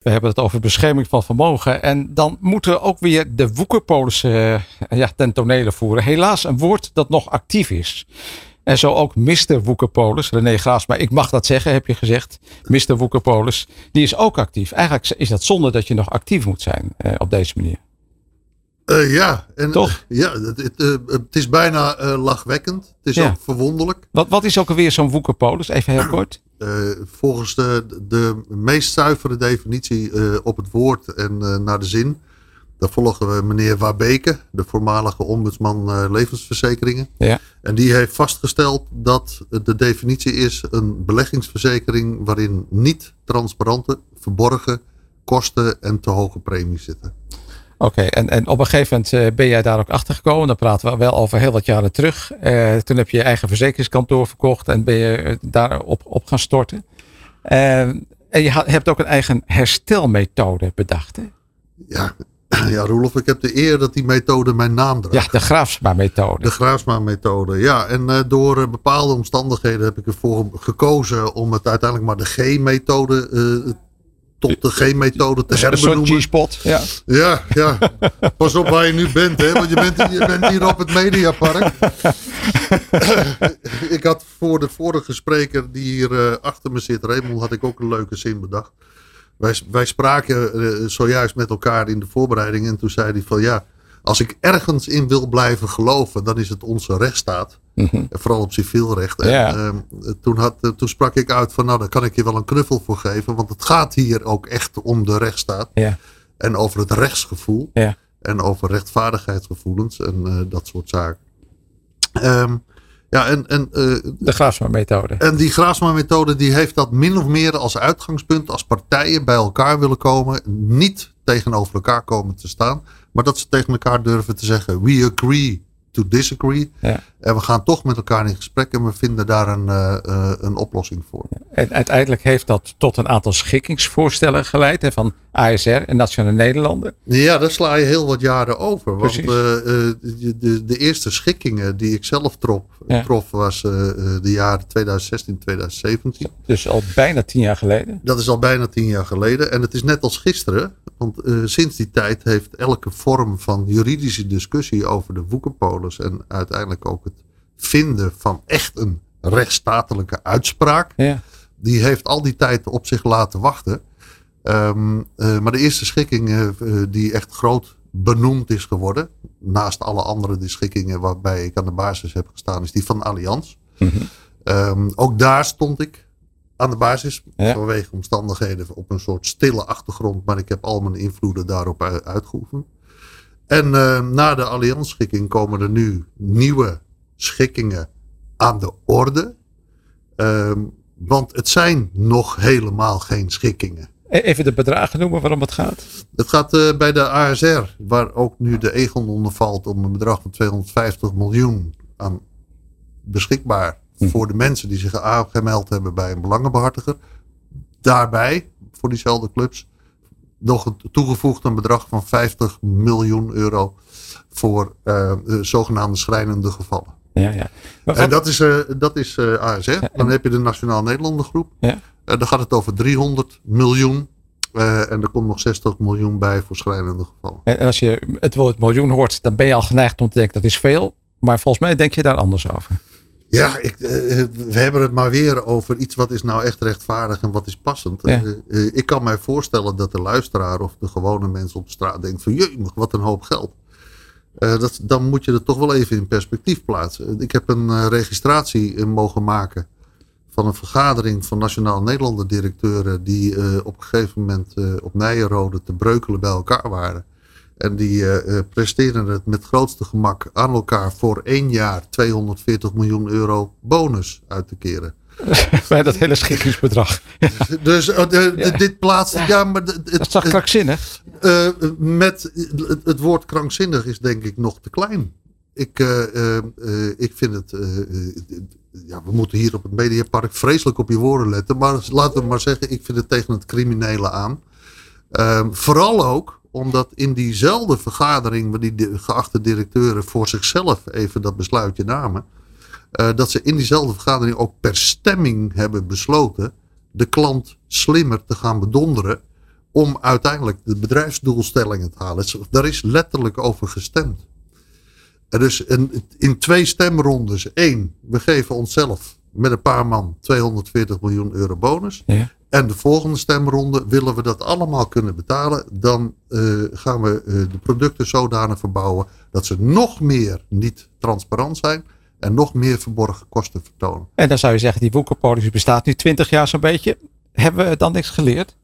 We hebben het over bescherming van vermogen. En dan moeten we ook weer de woekerpolissen uh, ja, ten tonele voeren. Helaas een woord dat nog actief is. En zo ook Mr. Woekerpolis, René Graasma. Ik mag dat zeggen, heb je gezegd. Mr. Woekerpolis, die is ook actief. Eigenlijk is dat zonde dat je nog actief moet zijn uh, op deze manier. Uh, ja, en, Toch? ja het, het, is bijna lachwekkend. Het is Ja. ook verwonderlijk. Wat, wat is ook alweer zo'n Woekerpolis? Even heel kort. Uh, volgens de, de meest zuivere definitie uh, op het woord en uh, naar de zin. Daar volgen we meneer Wabeke, de voormalige ombudsman levensverzekeringen. Ja. En die heeft vastgesteld dat de definitie is een beleggingsverzekering waarin niet transparante, verborgen kosten en te hoge premies zitten. Oké, okay, en, en op een gegeven moment uh, ben jij daar ook achter gekomen. Dan praten we wel over heel wat jaren terug. Uh, toen heb je je eigen verzekeringskantoor verkocht en ben je daarop op gaan storten. Uh, en je hebt ook een eigen herstelmethode bedacht. Hè? Ja, ja, Roelof, ik heb de eer dat die methode mijn naam draagt. Ja, de Graafsma-methode. De Graafsma-methode, ja. En uh, door uh, bepaalde omstandigheden heb ik ervoor gekozen om het uiteindelijk maar de G-methode uh, tot de G-methode te herbenoemen. Een G-spot, ja. Ja, ja. Pas op waar je nu bent, hè. Want je bent, je bent hier op het Mediapark. ik had voor de vorige spreker die hier uh, achter me zit, Raymond, had ik ook een leuke zin bedacht. Wij, wij spraken uh, zojuist met elkaar in de voorbereiding en toen zei hij van ja, als ik ergens in wil blijven geloven, dan is het onze rechtsstaat. Mm -hmm. Vooral op civiel recht. Ja. Toen, had, uh, toen sprak ik uit van nou, daar kan ik je wel een knuffel voor geven. Want het gaat hier ook echt om de rechtsstaat. Ja. En over het rechtsgevoel. Ja. En over rechtvaardigheidsgevoelens en uh, dat soort zaken. Um, ja, en, en, de Graafsma-methode. En die Graafsma-methode die heeft dat min of meer als uitgangspunt als partijen bij elkaar willen komen. Niet tegenover elkaar komen te staan. Maar dat ze tegen elkaar durven te zeggen: we agree to disagree. Ja. En we gaan toch met elkaar in gesprek en we vinden daar een, uh, uh, een oplossing voor. En uiteindelijk heeft dat tot een aantal schikkingsvoorstellen geleid hè, van ASR en Nationale Nederlanden. Ja, daar sla je heel wat jaren over. Want uh, de, de, de, eerste schikkingen die ik zelf trof, ja. trof was de jaren 2016, 2017. Dus al bijna tien jaar geleden? Dat is al bijna tien jaar geleden. En het is net als gisteren. Want sinds die tijd heeft elke vorm van juridische discussie over de en uiteindelijk ook het vinden van echt een rechtsstatelijke uitspraak. Ja. Die heeft al die tijd op zich laten wachten. Um, uh, maar de eerste schikking uh, die echt groot benoemd is geworden. Naast alle andere schikkingen waarbij ik aan de basis heb gestaan. Is die van Allianz. Mm -hmm. um, ook daar stond ik aan de basis. Ja. Vanwege omstandigheden op een soort stille achtergrond. Maar ik heb al mijn invloeden daarop uitgeoefend. En uh, na de Allianz-schikking komen er nu nieuwe schikkingen aan de orde. Um, want het zijn nog helemaal geen schikkingen. Even de bedragen noemen waarom het gaat. Het gaat uh, bij de ASR, waar ook nu de Egon onder valt, om een bedrag van 250 miljoen aan beschikbaar hm. voor de mensen die zich aangemeld hebben bij een belangenbehartiger. Daarbij, voor diezelfde clubs, nog toegevoegd een bedrag van 50 miljoen euro voor uh, zogenaamde schrijnende gevallen. Ja, ja. En dat is, uh, dat is uh. Ja, dan heb je de Nationaal Nederlanden groep. Ja. Dan gaat het over 300 miljoen. en er komt nog 60 miljoen bij voor schrijnende gevallen. En als je het woord miljoen hoort, dan ben je al geneigd om te denken dat is veel. Maar volgens mij denk je daar anders over. Ja, ik, we hebben het maar weer over iets wat is nou echt rechtvaardig en wat is passend. Ja. ik kan mij voorstellen dat de luisteraar of de gewone mensen op straat denkt van jee, wat een hoop geld. Dat, dan moet je het toch wel even in perspectief plaatsen. Ik heb een registratie mogen maken van een vergadering van Nationaal Nederlander directeuren die op een gegeven moment op Nijenrode te breukelen bij elkaar waren. En die presteren het met grootste gemak aan elkaar voor één jaar 240 miljoen euro bonus uit te keren. Bij dat hele schikkingsbedrag. dus de, ja. dit plaatst. Ja. ja, maar het, dat is toch krankzinnig? Uh, met het, het, woord krankzinnig is denk ik nog te klein. Ik, ik vind het. ja, we moeten hier op het Mediapark vreselijk op je woorden letten. Maar laten we maar zeggen, ik vind het tegen het criminele aan. Ehm, vooral ook omdat in diezelfde vergadering, waar die geachte directeuren voor zichzelf even dat besluitje namen. Uh, dat ze in diezelfde vergadering ook per stemming hebben besloten de klant slimmer te gaan bedonderen. om uiteindelijk de bedrijfsdoelstellingen te halen. Daar is letterlijk over gestemd. Dus in, in twee stemrondes. Eén, we geven onszelf met een paar man 240 miljoen euro bonus. Ja. En de volgende stemronde willen we dat allemaal kunnen betalen. Dan uh, gaan we uh, de producten zodanig verbouwen dat ze nog meer niet transparant zijn. En nog meer verborgen kosten vertonen. En dan zou je zeggen, die woekerpolitie bestaat nu 20 jaar zo'n beetje. Hebben we dan niks geleerd?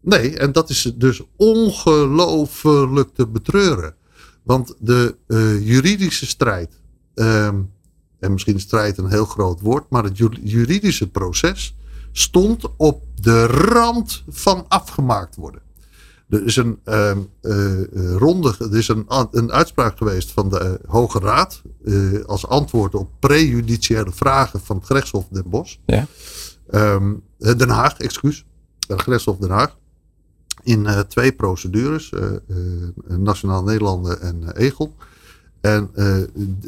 Nee, en dat is dus ongelooflijk te betreuren. Want de uh, juridische strijd, um, en misschien strijd een heel groot woord, maar het juridische proces stond op de rand van afgemaakt worden. Er is een uh, uh, ronde, er is een, een uitspraak geweest van de Hoge Raad uh, als antwoord op prejudiciële vragen van het gerechtshof Den Bosch. Ja. Um, Den Haag, excuus. Het gerechtshof Den Haag. In twee procedures, Nationaal Nederlanden en Egel. En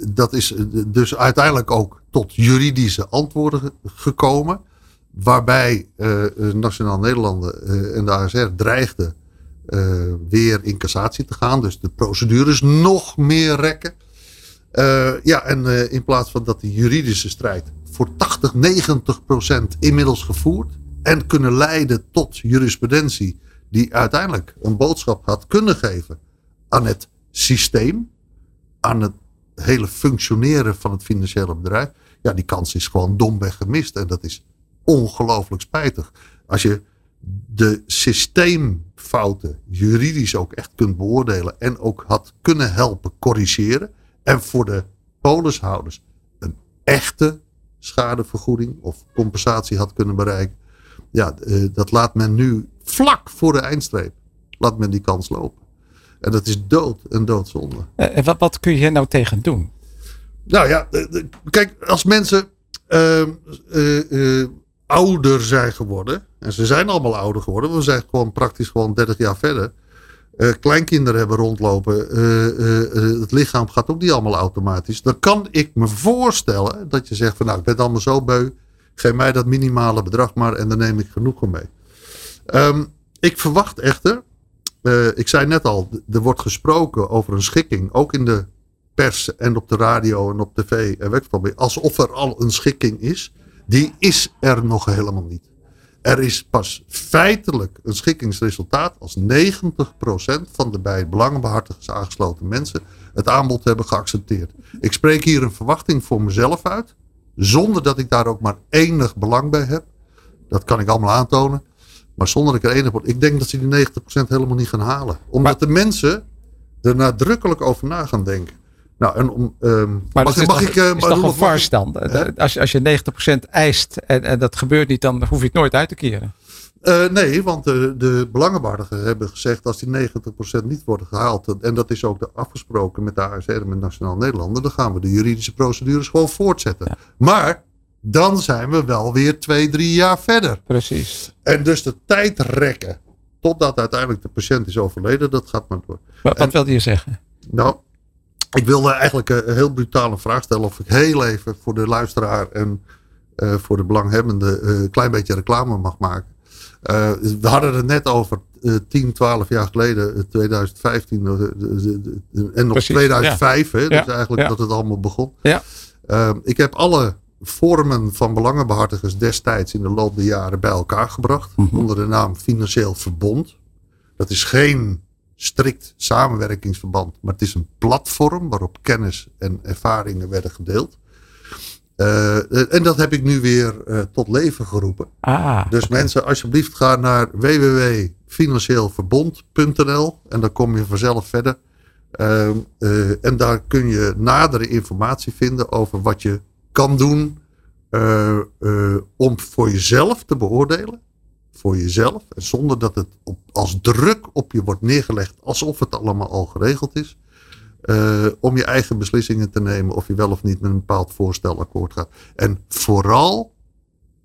dat is dus uiteindelijk ook tot juridische antwoorden gekomen. Waarbij Nationaal Nederlanden en de ASR dreigden weer in cassatie te gaan. Dus de procedures nog meer rekken. Ja, en in plaats van dat die juridische strijd voor 80, 90 procent inmiddels gevoerd. En kunnen leiden tot jurisprudentie die uiteindelijk een boodschap had kunnen geven aan het systeem. Aan het hele functioneren van het financiële bedrijf. Ja, die kans is gewoon domweg gemist. En dat is ongelooflijk spijtig. Als je de systeemfouten juridisch ook echt kunt beoordelen en ook had kunnen helpen corrigeren. En voor de polishouders een echte schadevergoeding of compensatie had kunnen bereiken. Ja, eh, dat laat men nu vlak voor de eindstreep. Laat men die kans lopen. En dat is dood en doodzonde. Eh, en wat, wat kun je nou tegen doen? Nou ja, kijk, als mensen uh, uh, ouder zijn geworden. En ze zijn allemaal ouder geworden. We zijn gewoon praktisch gewoon 30 jaar verder. Uh, kleinkinderen hebben rondlopen. Uh, uh, het lichaam gaat ook niet allemaal automatisch. Dan kan ik me voorstellen dat je zegt van nou ik ben allemaal zo beu. Geef mij dat minimale bedrag maar en dan neem ik genoegen mee. Um, ik verwacht echter. ik zei net al, er wordt gesproken over een schikking. Ook in de pers en op de radio en op tv en weet ik Alsof er al een schikking is. Die is er nog helemaal niet. Er is pas feitelijk een schikkingsresultaat als 90% van de bij belangenbehartigers aangesloten mensen het aanbod hebben geaccepteerd. Ik spreek hier een verwachting voor mezelf uit, zonder dat ik daar ook maar enig belang bij heb. Dat kan ik allemaal aantonen. Maar zonder dat ik er enig... Ik denk dat ze die 90% helemaal niet gaan halen. Omdat de mensen er nadrukkelijk over na gaan denken. Nou, en om, um, maar mag, mag ik, uh, is toch een vars dan? Als, als je 90% eist en, en, dat gebeurt niet, dan hoef je het nooit uit te keren. Uh, nee, want de, de belangenwaardigen hebben gezegd als die 90% niet worden gehaald, en dat is ook afgesproken met de ASR en met Nationaal Nederlanden, dan gaan we de juridische procedures gewoon voortzetten. Ja. Maar dan zijn we wel weer twee, drie jaar verder. Precies. En dus de tijd rekken totdat uiteindelijk de patiënt is overleden, dat gaat maar door. Wat, wat wilde je zeggen? Nou, ik wilde eigenlijk een heel brutale vraag stellen. Of ik heel even voor de luisteraar en uh, voor de belanghebbende een uh, klein beetje reclame mag maken. Uh, we hadden het net over 10, 12 jaar geleden, 2015 en nog Precies, 2005. Ja. Hè, dus eigenlijk ja. dat het allemaal begon. Ja. ik heb alle vormen van belangenbehartigers destijds in de loop der jaren bij elkaar gebracht. Mm -hmm. Onder de naam Financieel Verbond. Dat is geen strikt samenwerkingsverband, maar het is een platform waarop kennis en ervaringen werden gedeeld. Uh, en dat heb ik nu weer uh, tot leven geroepen. Ah, dus okay. mensen, alsjeblieft ga naar www.financieelverbond.nl en dan kom je vanzelf verder. Uh, en daar kun je nadere informatie vinden over wat je kan doen om voor jezelf te beoordelen voor jezelf. En zonder dat het op, als druk op je wordt neergelegd. Alsof het allemaal al geregeld is. Uh, om je eigen beslissingen te nemen. Of je wel of niet met een bepaald voorstel akkoord gaat. En vooral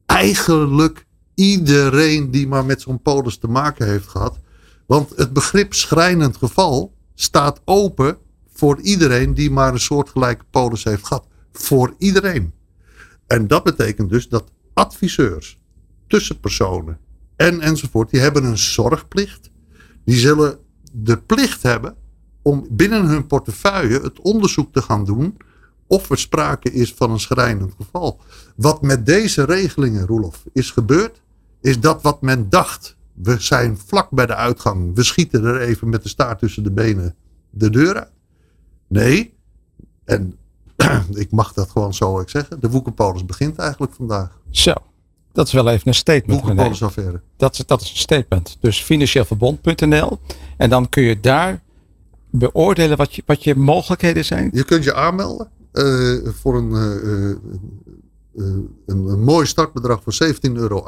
eigenlijk iedereen die maar met zo'n polis te maken heeft gehad. Want het begrip schrijnend geval staat open voor iedereen die maar een soortgelijke polis heeft gehad. Voor iedereen. En dat betekent dus dat adviseurs, tussenpersonen, en enzovoort. Die hebben een zorgplicht. Die zullen de plicht hebben om binnen hun portefeuille het onderzoek te gaan doen of er sprake is van een schrijnend geval. Wat met deze regelingen, Roelof, is gebeurd, is dat wat men dacht. We zijn vlak bij de uitgang. We schieten er even met de staart tussen de benen de deur uit. Nee, en ik mag dat gewoon zo zeggen. De woekerpolis begint eigenlijk vandaag. Zo, dat is wel even een statement. Woekerpolis affaire. Dat, dat is een statement. Dus financieelverbond.nl en dan kun je daar beoordelen wat je, wat je mogelijkheden zijn. Je kunt je aanmelden uh, voor een, uh, uh, een, een, mooi startbedrag van 17,08 euro.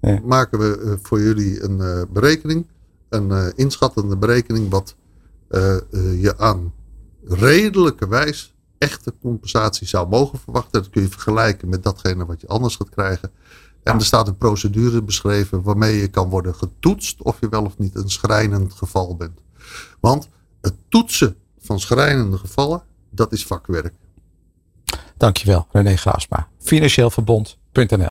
Ja. Maken we voor jullie een berekening. Een inschattende berekening wat je aan redelijke wijs echte compensatie zou mogen verwachten. Dat kun je vergelijken met datgene wat je anders gaat krijgen. En er staat een procedure beschreven waarmee je kan worden getoetst of je wel of niet een schrijnend geval bent. Want het toetsen van schrijnende gevallen, dat is vakwerk. Dankjewel, René Graasma. Financieelverbond.nl